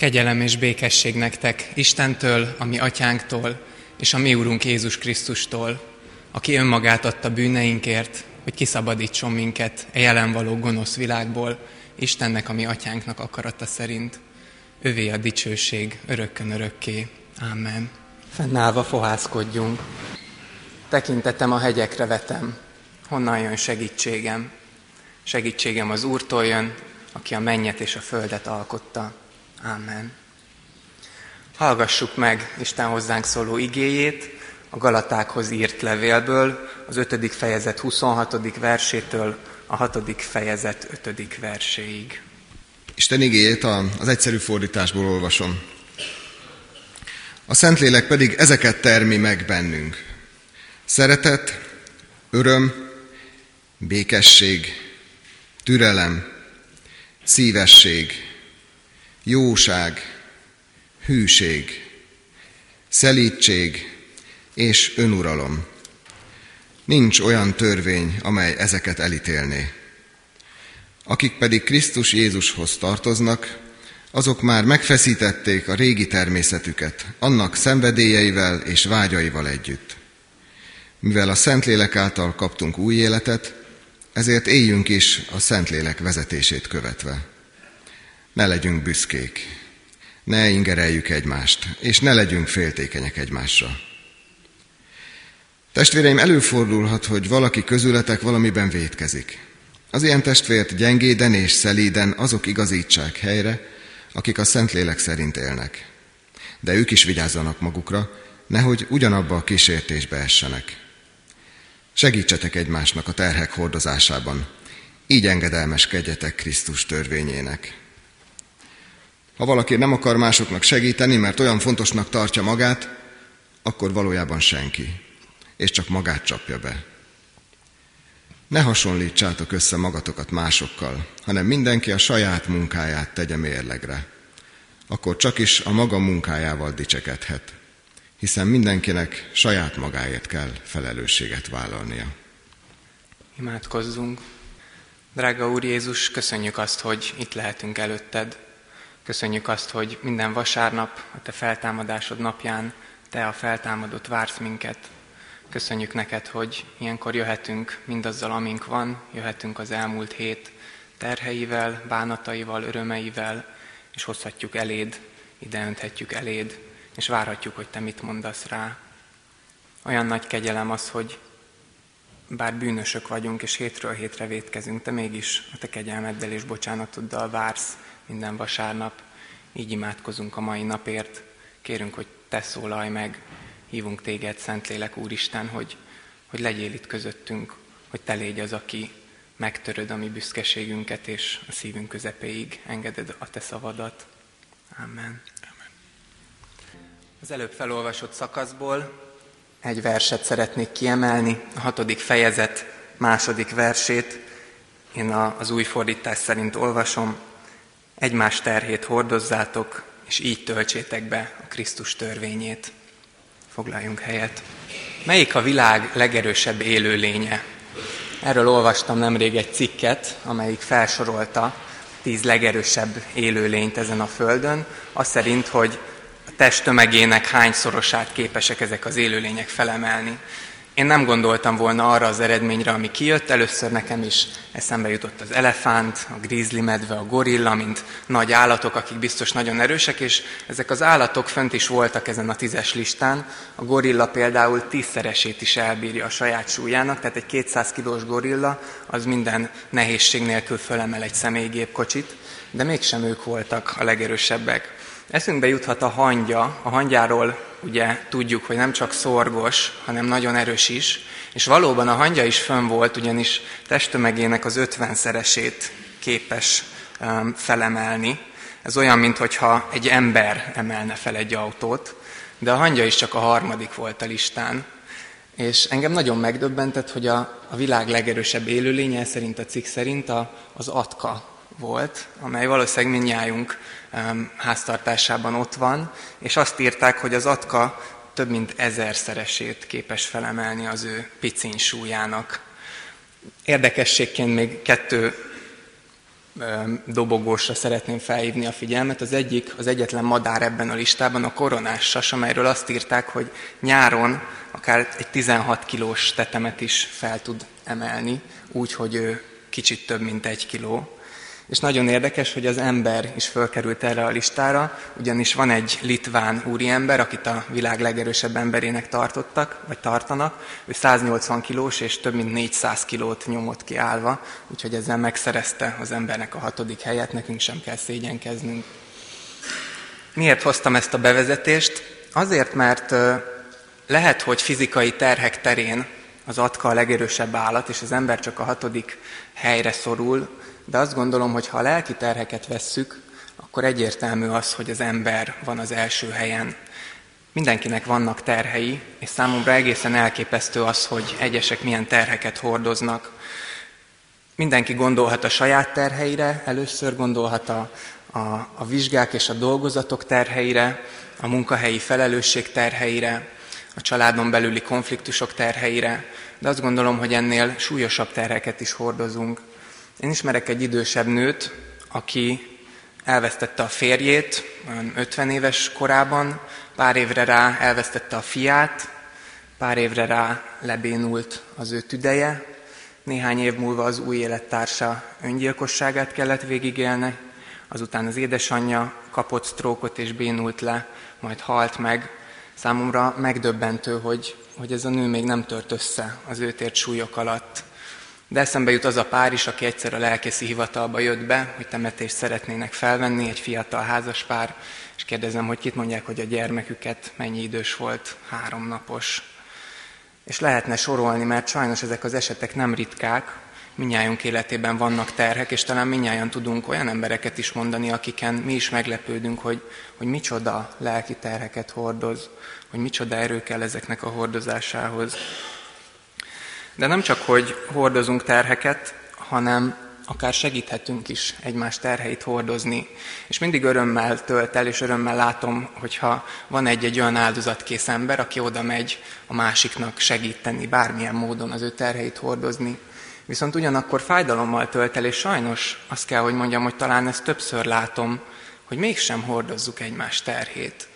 Kegyelem és békesség nektek Istentől, a mi atyánktól, és a mi Úrunk Jézus Krisztustól, aki önmagát adta bűneinkért, hogy kiszabadítson minket a jelen való gonosz világból, Istennek, a mi atyánknak akarata szerint. Övé a dicsőség örökkön örökké. Amen. Fennállva fohászkodjunk. Tekintetem a hegyekre vetem. Honnan jön segítségem? Segítségem az Úrtól jön, aki a mennyet és a földet alkotta. Amen. Hallgassuk meg Isten hozzánk szóló igéjét a Galatákhoz írt levélből, az 5. fejezet 26. versétől a 6. fejezet 5. verséig. Isten igéjét az egyszerű fordításból olvasom. A Szentlélek pedig ezeket termi meg bennünk. Szeretet, öröm, békesség, türelem, szívesség, jóság, hűség, szelítség és önuralom. Nincs olyan törvény, amely ezeket elítélné. Akik pedig Krisztus Jézushoz tartoznak, azok már megfeszítették a régi természetüket, annak szenvedélyeivel és vágyaival együtt. Mivel a Szentlélek által kaptunk új életet, ezért éljünk is a Szentlélek vezetését követve. Ne legyünk büszkék, ne ingereljük egymást, és ne legyünk féltékenyek egymásra. Testvéreim, előfordulhat, hogy valaki közületek valamiben vétkezik. Az ilyen testvért gyengéden és szelíden azok igazítsák helyre, akik a Szentlélek szerint élnek. De ők is vigyázzanak magukra, nehogy ugyanabba a kísértésbe essenek. Segítsetek egymásnak a terhek hordozásában, így engedelmeskedjetek Krisztus törvényének. Ha valaki nem akar másoknak segíteni, mert olyan fontosnak tartja magát, akkor valójában senki, és csak magát csapja be. Ne hasonlítsátok össze magatokat másokkal, hanem mindenki a saját munkáját tegye mérlegre. Akkor csak is a maga munkájával dicsekedhet, hiszen mindenkinek saját magáért kell felelősséget vállalnia. Imádkozzunk! Drága Úr Jézus, köszönjük azt, hogy itt lehetünk előtted. Köszönjük azt, hogy minden vasárnap, a Te feltámadásod napján Te a feltámadott vársz minket. Köszönjük neked, hogy ilyenkor jöhetünk mindazzal, amink van, jöhetünk az elmúlt hét terheivel, bánataival, örömeivel, és hozhatjuk eléd, ide önthetjük eléd, és várhatjuk, hogy Te mit mondasz rá. Olyan nagy kegyelem az, hogy bár bűnösök vagyunk, és hétről hétre vétkezünk, Te mégis a Te kegyelmeddel és bocsánatoddal vársz minden vasárnap. Így imádkozunk a mai napért. Kérünk, hogy Te szólalj meg, hívunk Téged, Szentlélek Úristen, hogy, hogy legyél itt közöttünk, hogy Te légy az, aki megtöröd a mi büszkeségünket, és a szívünk közepéig engeded a Te szavadat. Amen. Az előbb felolvasott szakaszból egy verset szeretnék kiemelni, a hatodik fejezet második versét. Én az új fordítás szerint olvasom. Egymás terhét hordozzátok, és így töltsétek be a Krisztus törvényét. Foglaljunk helyet. Melyik a világ legerősebb élőlénye? Erről olvastam nemrég egy cikket, amelyik felsorolta tíz legerősebb élőlényt ezen a földön, azt szerint, hogy testtömegének hányszorosát képesek ezek az élőlények felemelni. Én nem gondoltam volna arra az eredményre, ami kijött. Először nekem is eszembe jutott az elefánt, a grizzly medve, a gorilla, mint nagy állatok, akik biztos nagyon erősek, és ezek az állatok fönt is voltak ezen a tízes listán. A gorilla például tízszeresét is elbírja a saját súlyának, tehát egy 200 kilós gorilla az minden nehézség nélkül fölemel egy személygépkocsit, de mégsem ők voltak a legerősebbek. Eszünkbe juthat a hangya. A hangyáról ugye tudjuk, hogy nem csak szorgos, hanem nagyon erős is. És valóban a hangya is fönn volt, ugyanis testtömegének az ötvenszeresét képes um, felemelni. Ez olyan, mintha egy ember emelne fel egy autót, de a hangya is csak a harmadik volt a listán. És engem nagyon megdöbbentett, hogy a, a világ legerősebb élőlénye, szerint a cikk szerint a, az atka volt, amely valószínűleg mindnyájunk háztartásában ott van, és azt írták, hogy az atka több mint ezerszeresét képes felemelni az ő piciny súlyának. Érdekességként még kettő dobogósra szeretném felhívni a figyelmet. Az egyik, az egyetlen madár ebben a listában a koronás sas, amelyről azt írták, hogy nyáron akár egy 16 kilós tetemet is fel tud emelni, úgy, hogy ő kicsit több, mint egy kiló. És nagyon érdekes, hogy az ember is fölkerült erre a listára, ugyanis van egy litván úriember, akit a világ legerősebb emberének tartottak, vagy tartanak. Ő 180 kilós és több mint 400 kilót nyomott ki állva, úgyhogy ezzel megszerezte az embernek a hatodik helyet, nekünk sem kell szégyenkeznünk. Miért hoztam ezt a bevezetést? Azért, mert lehet, hogy fizikai terhek terén az atka a legerősebb állat, és az ember csak a hatodik helyre szorul, de azt gondolom, hogy ha a lelki terheket vesszük, akkor egyértelmű az, hogy az ember van az első helyen. Mindenkinek vannak terhei, és számomra egészen elképesztő az, hogy egyesek milyen terheket hordoznak. Mindenki gondolhat a saját terheire, először gondolhat a, a, a vizsgák és a dolgozatok terheire, a munkahelyi felelősség terheire, a családon belüli konfliktusok terheire, de azt gondolom, hogy ennél súlyosabb terheket is hordozunk. Én ismerek egy idősebb nőt, aki elvesztette a férjét, olyan 50 éves korában, pár évre rá elvesztette a fiát, pár évre rá lebénult az ő tüdeje, néhány év múlva az új élettársa öngyilkosságát kellett végigélni, azután az édesanyja kapott sztrókot és bénult le, majd halt meg. Számomra megdöbbentő, hogy, hogy ez a nő még nem tört össze az őt ért súlyok alatt. De eszembe jut az a pár is, aki egyszer a lelkeszi hivatalba jött be, hogy temetést szeretnének felvenni, egy fiatal házas pár, és kérdezem, hogy kit mondják, hogy a gyermeküket mennyi idős volt, három napos. És lehetne sorolni, mert sajnos ezek az esetek nem ritkák, minnyájunk életében vannak terhek, és talán minnyáján tudunk olyan embereket is mondani, akiken mi is meglepődünk, hogy, hogy micsoda lelki terheket hordoz, hogy micsoda erő kell ezeknek a hordozásához. De nem csak, hogy hordozunk terheket, hanem akár segíthetünk is egymás terheit hordozni. És mindig örömmel tölt el, és örömmel látom, hogyha van egy-egy olyan áldozatkész ember, aki oda megy a másiknak segíteni, bármilyen módon az ő terheit hordozni. Viszont ugyanakkor fájdalommal tölt el, és sajnos azt kell, hogy mondjam, hogy talán ezt többször látom, hogy mégsem hordozzuk egymás terhét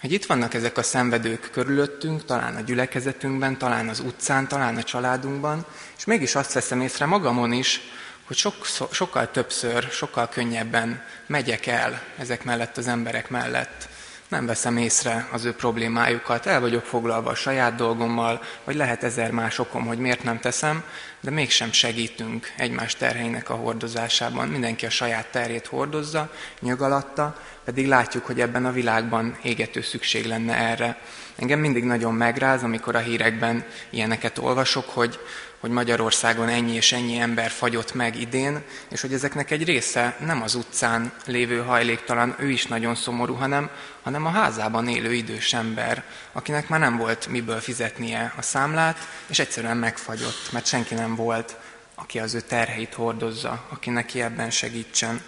hogy itt vannak ezek a szenvedők körülöttünk, talán a gyülekezetünkben, talán az utcán, talán a családunkban, és mégis azt veszem észre magamon is, hogy sok, sokkal többször, sokkal könnyebben megyek el ezek mellett az emberek mellett, nem veszem észre az ő problémájukat, el vagyok foglalva a saját dolgommal, vagy lehet ezer más okom, hogy miért nem teszem, de mégsem segítünk egymás terheinek a hordozásában. Mindenki a saját terét hordozza, nyögalatta, pedig látjuk, hogy ebben a világban égető szükség lenne erre. Engem mindig nagyon megráz, amikor a hírekben ilyeneket olvasok, hogy hogy Magyarországon ennyi és ennyi ember fagyott meg idén, és hogy ezeknek egy része nem az utcán lévő hajléktalan, ő is nagyon szomorú, hanem, hanem a házában élő idős ember, akinek már nem volt miből fizetnie a számlát, és egyszerűen megfagyott, mert senki nem volt, aki az ő terheit hordozza, aki neki ebben segítsen.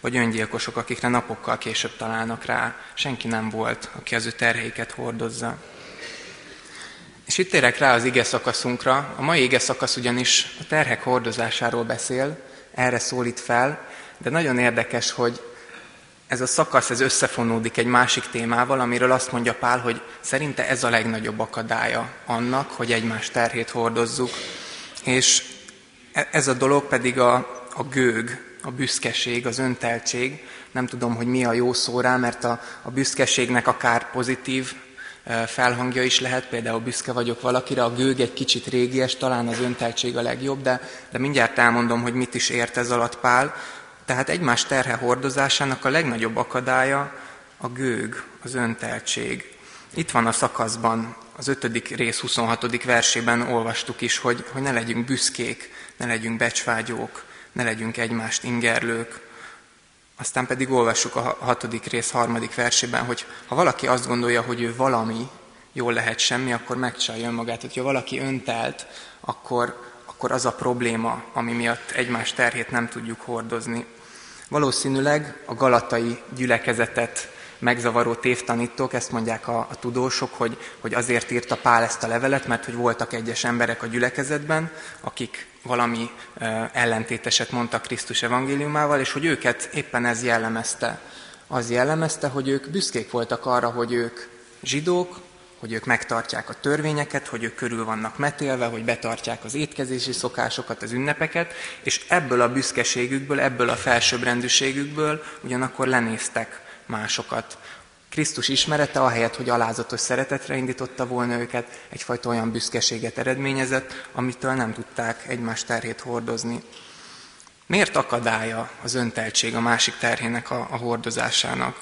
Vagy öngyilkosok, akikre napokkal később találnak rá, senki nem volt, aki az ő terheiket hordozza. És itt érek rá az ige szakaszunkra. A mai ige szakasz ugyanis a terhek hordozásáról beszél, erre szólít fel, de nagyon érdekes, hogy ez a szakasz ez összefonódik egy másik témával, amiről azt mondja Pál, hogy szerinte ez a legnagyobb akadálya annak, hogy egymás terhét hordozzuk. És e- ez a dolog pedig a, a gőg, a büszkeség, az önteltség. Nem tudom, hogy mi a jó szó rá, mert a, a büszkeségnek akár pozitív felhangja is lehet, például büszke vagyok valakire, a gőg egy kicsit régies, talán az önteltség a legjobb, de, de mindjárt elmondom, hogy mit is ért ez alatt Pál. Tehát egymás terhe hordozásának a legnagyobb akadálya a gőg, az önteltség. Itt van a szakaszban, az ötödik rész 26. versében olvastuk is, hogy, hogy ne legyünk büszkék, ne legyünk becsvágyók, ne legyünk egymást ingerlők, aztán pedig olvassuk a hatodik rész harmadik versében, hogy ha valaki azt gondolja, hogy ő valami, jól lehet semmi, akkor megcsalja önmagát. Hogyha valaki öntelt, akkor, akkor az a probléma, ami miatt egymás terhét nem tudjuk hordozni. Valószínűleg a galatai gyülekezetet megzavaró tévtanítók, ezt mondják a, a tudósok, hogy, hogy azért írta Pál ezt a levelet, mert hogy voltak egyes emberek a gyülekezetben, akik valami ellentéteset mondtak Krisztus evangéliumával, és hogy őket éppen ez jellemezte. Az jellemezte, hogy ők büszkék voltak arra, hogy ők zsidók, hogy ők megtartják a törvényeket, hogy ők körül vannak metélve, hogy betartják az étkezési szokásokat, az ünnepeket, és ebből a büszkeségükből, ebből a felsőbbrendűségükből ugyanakkor lenéztek másokat. Krisztus ismerete, ahelyett, hogy alázatos szeretetre indította volna őket, egyfajta olyan büszkeséget eredményezett, amitől nem tudták egymás terhét hordozni. Miért akadálya az önteltség a másik terhének a, a hordozásának?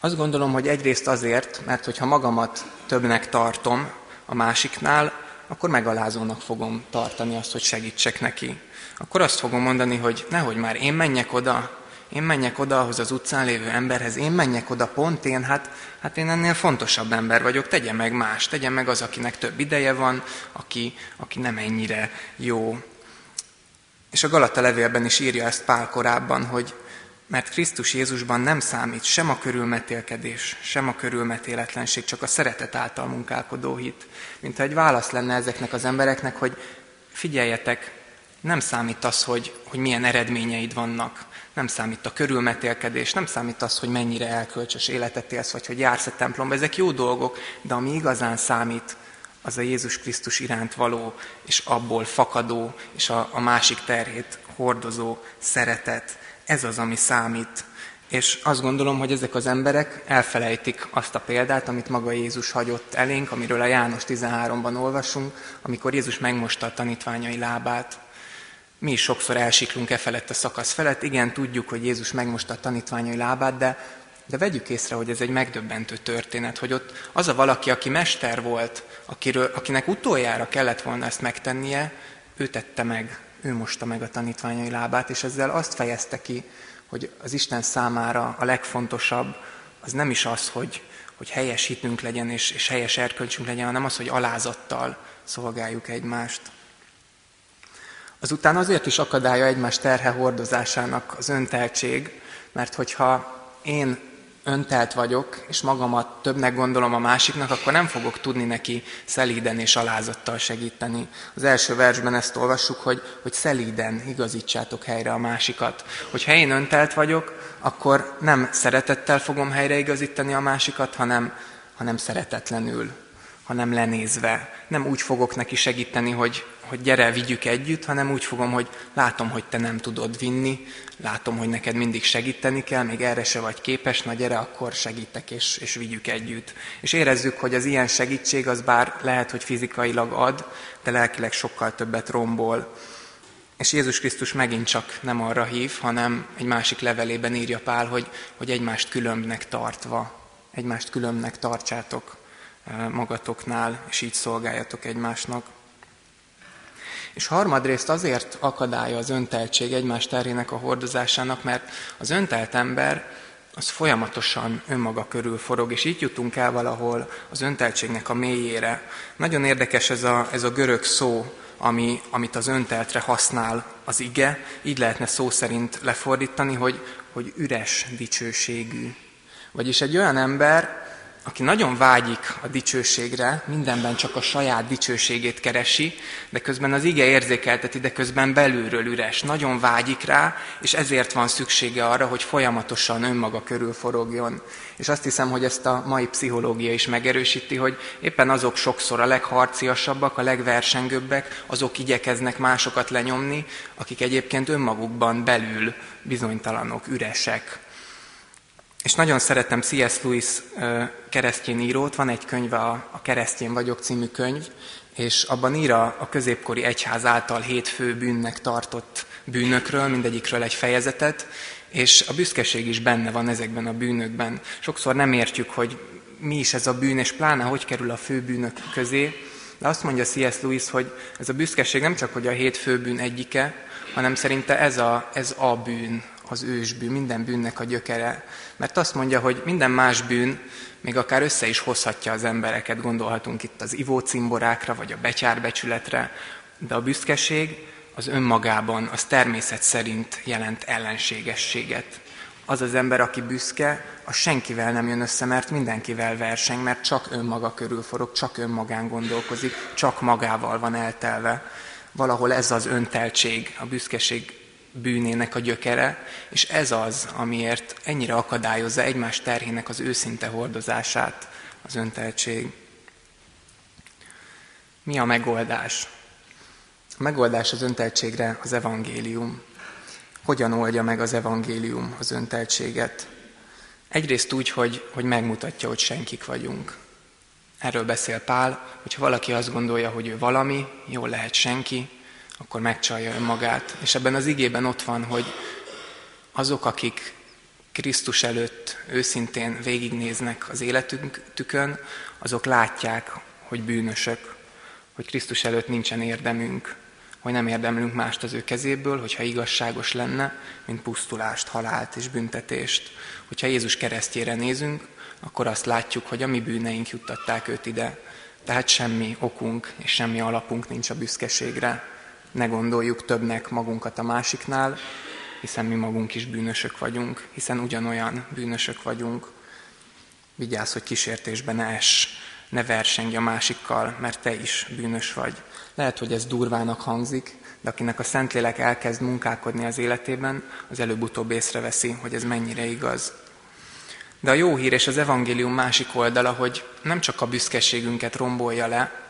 Azt gondolom, hogy egyrészt azért, mert hogyha magamat többnek tartom a másiknál, akkor megalázónak fogom tartani azt, hogy segítsek neki. Akkor azt fogom mondani, hogy nehogy már én menjek oda, én menjek oda ahhoz az utcán lévő emberhez, én menjek oda pont én, hát, hát én ennél fontosabb ember vagyok, tegye meg más, tegye meg az, akinek több ideje van, aki, aki nem ennyire jó. És a Galata levélben is írja ezt Pál korábban, hogy mert Krisztus Jézusban nem számít sem a körülmetélkedés, sem a körülmetéletlenség, csak a szeretet által munkálkodó hit. Mint egy válasz lenne ezeknek az embereknek, hogy figyeljetek, nem számít az, hogy, hogy milyen eredményeid vannak, nem számít a körülmetélkedés, nem számít az, hogy mennyire elkölcsös életet élsz, vagy hogy jársz a templomba. Ezek jó dolgok, de ami igazán számít, az a Jézus Krisztus iránt való, és abból fakadó, és a, a másik terhét hordozó szeretet. Ez az, ami számít. És azt gondolom, hogy ezek az emberek elfelejtik azt a példát, amit maga Jézus hagyott elénk, amiről a János 13-ban olvasunk, amikor Jézus megmosta a tanítványai lábát. Mi is sokszor elsiklunk e felett a szakasz felett. Igen, tudjuk, hogy Jézus megmosta a tanítványai lábát, de, de vegyük észre, hogy ez egy megdöbbentő történet, hogy ott az a valaki, aki mester volt, akiről, akinek utoljára kellett volna ezt megtennie, ő tette meg, ő mosta meg a tanítványai lábát, és ezzel azt fejezte ki, hogy az Isten számára a legfontosabb az nem is az, hogy, hogy helyes hitünk legyen és, és helyes erkölcsünk legyen, hanem az, hogy alázattal szolgáljuk egymást. Azután azért is akadálya egymás terhe hordozásának az önteltség, mert hogyha én öntelt vagyok, és magamat többnek gondolom a másiknak, akkor nem fogok tudni neki szelíden és alázattal segíteni. Az első versben ezt olvassuk, hogy, hogy szelíden igazítsátok helyre a másikat. Hogyha én öntelt vagyok, akkor nem szeretettel fogom helyreigazítani a másikat, hanem, hanem szeretetlenül, hanem lenézve. Nem úgy fogok neki segíteni, hogy, hogy gyere, vigyük együtt, hanem úgy fogom, hogy látom, hogy te nem tudod vinni, látom, hogy neked mindig segíteni kell, még erre se vagy képes, na gyere, akkor segítek és, és vigyük együtt. És érezzük, hogy az ilyen segítség az bár lehet, hogy fizikailag ad, de lelkileg sokkal többet rombol. És Jézus Krisztus megint csak nem arra hív, hanem egy másik levelében írja Pál, hogy, hogy egymást különbnek tartva, egymást különbnek tartsátok magatoknál, és így szolgáljatok egymásnak. És harmadrészt azért akadálya az önteltség egymás terhének a hordozásának, mert az öntelt ember az folyamatosan önmaga körül forog, és így jutunk el valahol az önteltségnek a mélyére. Nagyon érdekes ez a, ez a görög szó, ami, amit az önteltre használ az ige, így lehetne szó szerint lefordítani, hogy, hogy üres dicsőségű. Vagyis egy olyan ember, aki nagyon vágyik a dicsőségre, mindenben csak a saját dicsőségét keresi, de közben az ige érzékelteti, de közben belülről üres, nagyon vágyik rá, és ezért van szüksége arra, hogy folyamatosan önmaga körül forogjon. És azt hiszem, hogy ezt a mai pszichológia is megerősíti, hogy éppen azok sokszor a legharciasabbak, a legversengőbbek, azok igyekeznek másokat lenyomni, akik egyébként önmagukban belül bizonytalanok, üresek, és nagyon szeretem C.S. Lewis keresztjén írót, van egy könyve, a Keresztjén vagyok című könyv, és abban ír a, középkori egyház által hét fő bűnnek tartott bűnökről, mindegyikről egy fejezetet, és a büszkeség is benne van ezekben a bűnökben. Sokszor nem értjük, hogy mi is ez a bűn, és pláne hogy kerül a fő bűnök közé, de azt mondja C.S. Lewis, hogy ez a büszkeség nem csak hogy a hét főbűn egyike, hanem szerinte ez a, ez a bűn, az ősbűn, minden bűnnek a gyökere. Mert azt mondja, hogy minden más bűn még akár össze is hozhatja az embereket, gondolhatunk itt az ivócimborákra, vagy a betyárbecsületre, de a büszkeség az önmagában, az természet szerint jelent ellenségességet. Az az ember, aki büszke, az senkivel nem jön össze, mert mindenkivel verseng, mert csak önmaga körül forog, csak önmagán gondolkozik, csak magával van eltelve. Valahol ez az önteltség, a büszkeség bűnének a gyökere, és ez az, amiért ennyire akadályozza egymás terhének az őszinte hordozását, az önteltség. Mi a megoldás? A megoldás az önteltségre az evangélium. Hogyan oldja meg az evangélium az önteltséget? Egyrészt úgy, hogy, hogy megmutatja, hogy senkik vagyunk. Erről beszél Pál, hogyha valaki azt gondolja, hogy ő valami, jól lehet senki, akkor megcsalja önmagát. És ebben az igében ott van, hogy azok, akik Krisztus előtt őszintén végignéznek az életükön, azok látják, hogy bűnösök, hogy Krisztus előtt nincsen érdemünk, hogy nem érdemlünk mást az ő kezéből, hogyha igazságos lenne, mint pusztulást, halált és büntetést. Hogyha Jézus keresztjére nézünk, akkor azt látjuk, hogy a mi bűneink juttatták őt ide. Tehát semmi okunk és semmi alapunk nincs a büszkeségre. Ne gondoljuk többnek magunkat a másiknál, hiszen mi magunk is bűnösök vagyunk, hiszen ugyanolyan bűnösök vagyunk. Vigyázz, hogy kísértésbe ne ess, ne versengj a másikkal, mert te is bűnös vagy. Lehet, hogy ez durvának hangzik, de akinek a Szentlélek elkezd munkálkodni az életében, az előbb-utóbb észreveszi, hogy ez mennyire igaz. De a jó hír és az evangélium másik oldala, hogy nem csak a büszkeségünket rombolja le,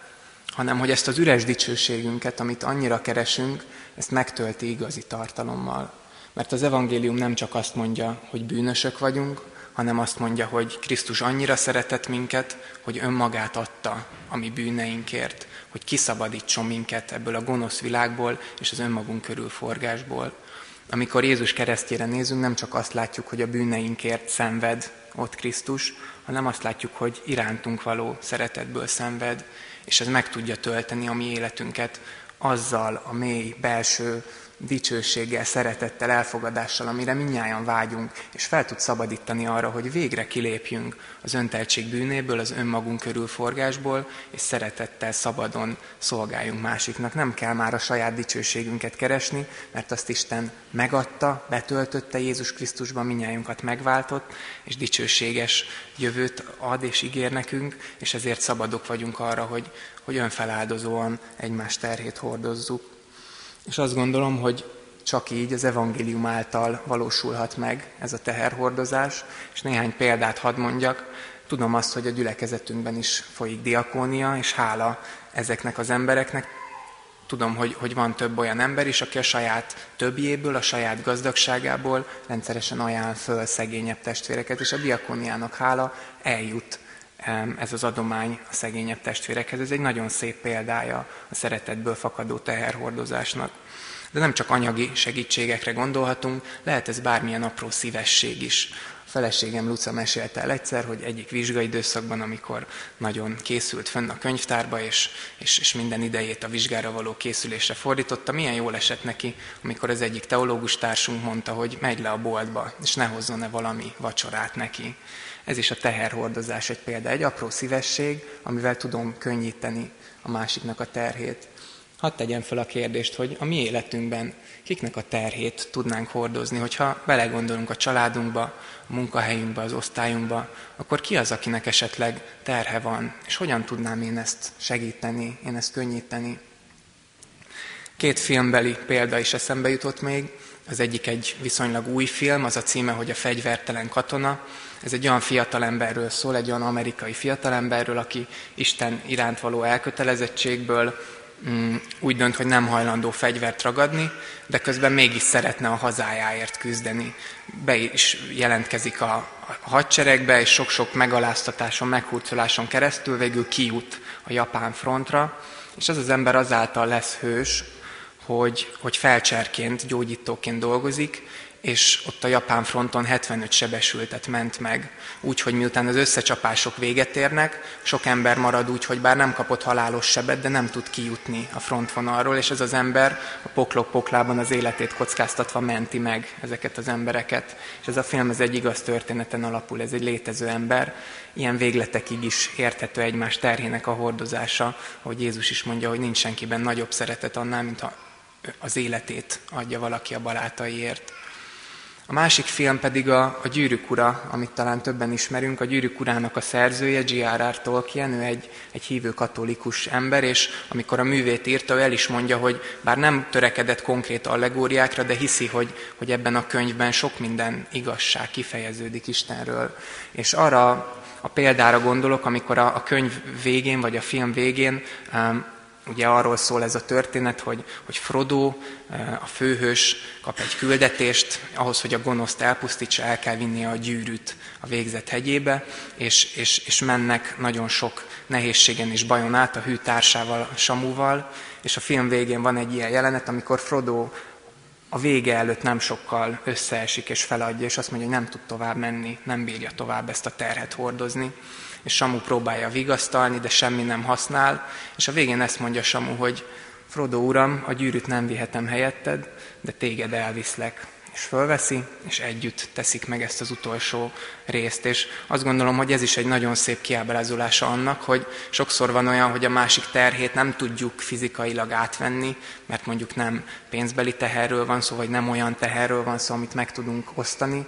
hanem hogy ezt az üres dicsőségünket, amit annyira keresünk, ezt megtölti igazi tartalommal. Mert az evangélium nem csak azt mondja, hogy bűnösök vagyunk, hanem azt mondja, hogy Krisztus annyira szeretett minket, hogy önmagát adta a mi bűneinkért, hogy kiszabadítson minket ebből a gonosz világból és az önmagunk körül forgásból. Amikor Jézus keresztjére nézünk, nem csak azt látjuk, hogy a bűneinkért szenved ott Krisztus, hanem azt látjuk, hogy irántunk való szeretetből szenved, és ez meg tudja tölteni a mi életünket azzal a mély belső dicsőséggel, szeretettel, elfogadással, amire minnyáján vágyunk, és fel tud szabadítani arra, hogy végre kilépjünk az önteltség bűnéből, az önmagunk körülforgásból, és szeretettel, szabadon szolgáljunk másiknak. Nem kell már a saját dicsőségünket keresni, mert azt Isten megadta, betöltötte Jézus Krisztusban, minnyájunkat megváltott, és dicsőséges jövőt ad és ígér nekünk, és ezért szabadok vagyunk arra, hogy, hogy önfeláldozóan egymás terhét hordozzuk. És azt gondolom, hogy csak így az evangélium által valósulhat meg ez a teherhordozás, és néhány példát hadd mondjak. Tudom azt, hogy a gyülekezetünkben is folyik diakónia, és hála ezeknek az embereknek. Tudom, hogy, hogy van több olyan ember is, aki a saját többjéből, a saját gazdagságából rendszeresen ajánl föl szegényebb testvéreket, és a diakóniának hála eljut ez az adomány a szegényebb testvérekhez. Ez egy nagyon szép példája a szeretetből fakadó teherhordozásnak. De nem csak anyagi segítségekre gondolhatunk, lehet ez bármilyen apró szívesség is. A feleségem Luca mesélte el egyszer, hogy egyik vizsgai időszakban, amikor nagyon készült fönn a könyvtárba, és, és, és minden idejét a vizsgára való készülésre fordította, milyen jól esett neki, amikor az egyik teológus társunk mondta, hogy megy le a boltba, és ne hozzon-e valami vacsorát neki. Ez is a teherhordozás egy példa, egy apró szívesség, amivel tudom könnyíteni a másiknak a terhét. Hadd tegyem fel a kérdést, hogy a mi életünkben kiknek a terhét tudnánk hordozni, hogyha belegondolunk a családunkba, a munkahelyünkbe, az osztályunkba, akkor ki az, akinek esetleg terhe van, és hogyan tudnám én ezt segíteni, én ezt könnyíteni. Két filmbeli példa is eszembe jutott még. Az egyik egy viszonylag új film, az a címe, hogy a fegyvertelen katona. Ez egy olyan fiatalemberről szól, egy olyan amerikai fiatalemberről, aki Isten iránt való elkötelezettségsből mm, úgy dönt, hogy nem hajlandó fegyvert ragadni, de közben mégis szeretne a hazájáért küzdeni. Be is jelentkezik a, a hadseregbe, és sok-sok megaláztatáson, meghurcoláson keresztül végül kijut a japán frontra, és az az ember azáltal lesz hős, hogy, hogy felcserként, gyógyítóként dolgozik, és ott a japán fronton 75 sebesültet ment meg. Úgyhogy miután az összecsapások véget érnek, sok ember marad úgy, hogy bár nem kapott halálos sebet, de nem tud kijutni a frontvonalról, és ez az ember a poklok poklában az életét kockáztatva menti meg ezeket az embereket. És ez a film ez egy igaz történeten alapul, ez egy létező ember. Ilyen végletekig is érthető egymás terhének a hordozása, hogy Jézus is mondja, hogy nincs senkiben nagyobb szeretet annál, mint ha az életét adja valaki a balátaiért. A másik film pedig a, a Gyűrűk ura, amit talán többen ismerünk. A Gyűrűk urának a szerzője, G.R.R. Tolkien, ő egy, egy hívő katolikus ember, és amikor a művét írta, ő el is mondja, hogy bár nem törekedett konkrét allegóriákra, de hiszi, hogy, hogy ebben a könyvben sok minden igazság kifejeződik Istenről. És arra a példára gondolok, amikor a, a könyv végén, vagy a film végén um, Ugye arról szól ez a történet, hogy, hogy Frodo, eh, a főhős kap egy küldetést, ahhoz, hogy a gonoszt elpusztítsa, el kell vinnie a gyűrűt a végzet hegyébe, és, és, és mennek nagyon sok nehézségen és bajon át a hű társával, a Samúval, és a film végén van egy ilyen jelenet, amikor Frodo a vége előtt nem sokkal összeesik és feladja, és azt mondja, hogy nem tud tovább menni, nem bírja tovább ezt a terhet hordozni és Samu próbálja vigasztalni, de semmi nem használ, és a végén ezt mondja Samu, hogy Frodo uram, a gyűrűt nem vihetem helyetted, de téged elviszlek. És fölveszi, és együtt teszik meg ezt az utolsó részt. És azt gondolom, hogy ez is egy nagyon szép kiábrázolása annak, hogy sokszor van olyan, hogy a másik terhét nem tudjuk fizikailag átvenni, mert mondjuk nem pénzbeli teherről van szó, vagy nem olyan teherről van szó, amit meg tudunk osztani,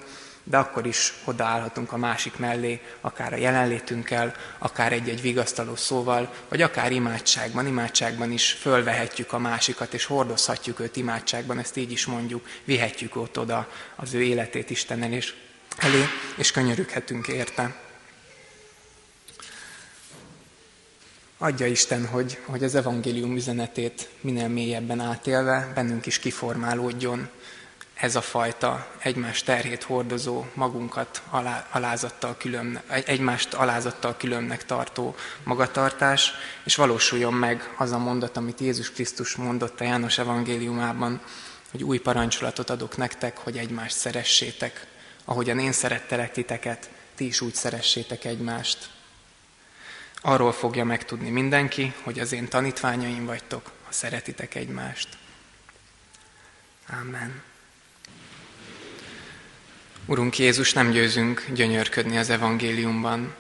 de akkor is odaállhatunk a másik mellé, akár a jelenlétünkkel, akár egy-egy vigasztaló szóval, vagy akár imádságban, imádságban is fölvehetjük a másikat, és hordozhatjuk őt imádságban, ezt így is mondjuk, vihetjük ott oda az ő életét Istenen és elé, és könyörüghetünk érte. Adja Isten, hogy, hogy az evangélium üzenetét minél mélyebben átélve bennünk is kiformálódjon, ez a fajta egymás terhét hordozó, magunkat alá, alázattal külön, egymást alázattal különnek tartó magatartás, és valósuljon meg az a mondat, amit Jézus Krisztus mondott a János evangéliumában, hogy új parancsolatot adok nektek, hogy egymást szeressétek. Ahogyan én szerettelek titeket, ti is úgy szeressétek egymást. Arról fogja megtudni mindenki, hogy az én tanítványaim vagytok, ha szeretitek egymást. Amen. Urunk Jézus, nem győzünk gyönyörködni az evangéliumban,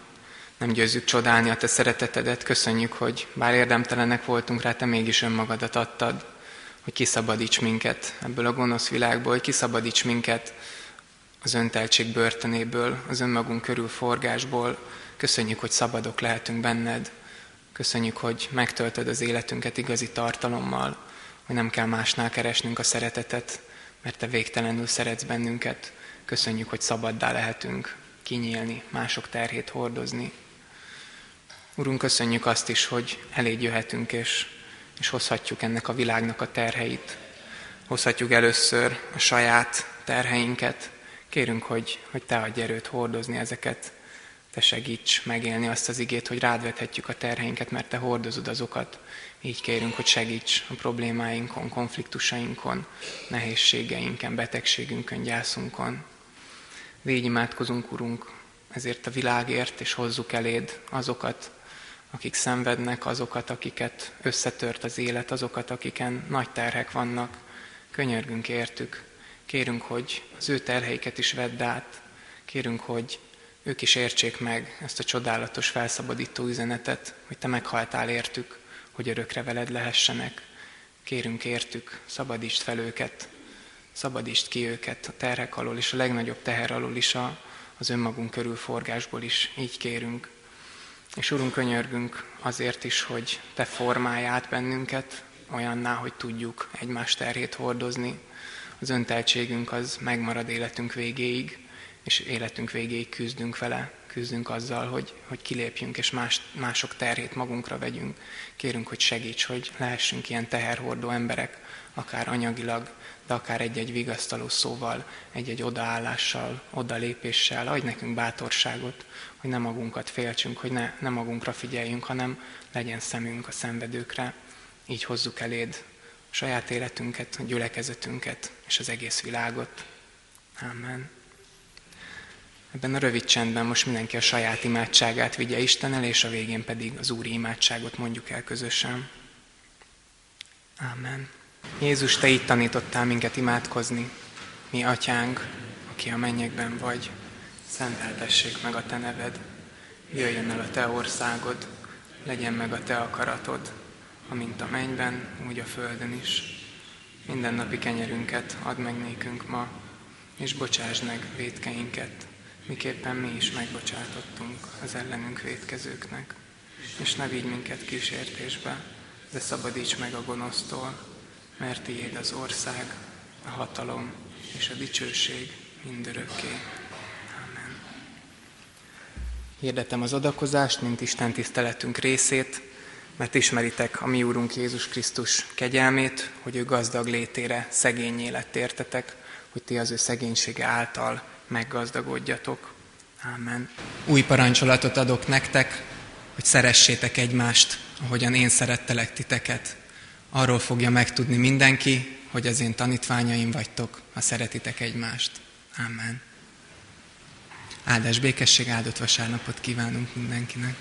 nem győzzük csodálni a Te szeretetedet, köszönjük, hogy bár érdemtelenek voltunk rá, Te mégis önmagadat adtad, hogy kiszabadíts minket ebből a gonosz világból, hogy kiszabadíts minket az önteltség börtönéből, az önmagunk körül forgásból. Köszönjük, hogy szabadok lehetünk benned. Köszönjük, hogy megtöltöd az életünket igazi tartalommal, hogy nem kell másnál keresnünk a szeretetet, mert Te végtelenül szeretsz bennünket. Köszönjük, hogy szabaddá lehetünk kinyílni, mások terhét hordozni. Urunk, köszönjük azt is, hogy elégy jöhetünk, és, és hozhatjuk ennek a világnak a terheit. Hozhatjuk először a saját terheinket. Kérünk, hogy, hogy Te adj erőt hordozni ezeket. Te segíts megélni azt az igét, hogy rád vethetjük a terheinket, mert Te hordozod azokat. Így kérünk, hogy segíts a problémáinkon, konfliktusainkon, nehézségeinken, betegségünkön, gyászunkon. Légy imádkozunk, Urunk, ezért a világért, és hozzuk eléd azokat, akik szenvednek, azokat, akiket összetört az élet, azokat, akiken nagy terhek vannak. Könyörgünk értük. Kérünk, hogy az ő terheiket is vedd át. Kérünk, hogy ők is értsék meg ezt a csodálatos, felszabadító üzenetet, hogy Te meghaltál értük, hogy örökre veled lehessenek. Kérünk értük, szabadítsd fel őket, szabadítsd ki őket a terhek alól, és a legnagyobb teher alól is a, az önmagunk körül forgásból is. Így kérünk. És Urunk, könyörgünk azért is, hogy Te formálj át bennünket, olyanná, hogy tudjuk egymás terhét hordozni. Az önteltségünk az megmarad életünk végéig, és életünk végéig küzdünk vele, küzdünk azzal, hogy, hogy kilépjünk, és más, mások terhét magunkra vegyünk. Kérünk, hogy segíts, hogy lehessünk ilyen teherhordó emberek, akár anyagilag, de akár egy-egy vigasztaló szóval, egy-egy odaállással, odalépéssel, adj nekünk bátorságot, hogy ne magunkat féltsünk, hogy ne, ne magunkra figyeljünk, hanem legyen szemünk a szenvedőkre. Így hozzuk eléd saját életünket, gyülekezetünket és az egész világot. Amen. Ebben a rövid csendben most mindenki a saját imádságát vigye Isten el, és a végén pedig az Úri imádságot mondjuk el közösen. Amen. Jézus, Te így tanítottál minket imádkozni. Mi, Atyánk, aki a mennyekben vagy, szenteltessék meg a Te neved. Jöjjön el a Te országod, legyen meg a Te akaratod, amint a mennyben, úgy a földön is. Minden napi kenyerünket add meg nékünk ma, és bocsásd meg védkeinket, miképpen mi is megbocsátottunk az ellenünk védkezőknek. És ne vigy minket kísértésbe, de szabadíts meg a gonosztól, mert tiéd az ország, a hatalom és a dicsőség mindörökké. Amen. Hirdetem az adakozást, mint Isten tiszteletünk részét, mert ismeritek a mi Úrunk Jézus Krisztus kegyelmét, hogy ő gazdag létére szegényé lett értetek, hogy ti az ő szegénysége által meggazdagodjatok. Amen. Új parancsolatot adok nektek, hogy szeressétek egymást, ahogyan én szerettelek titeket. Arról fogja megtudni mindenki, hogy az én tanítványaim vagytok, ha szeretitek egymást. Amen. Áldás békesség, áldott vasárnapot kívánunk mindenkinek.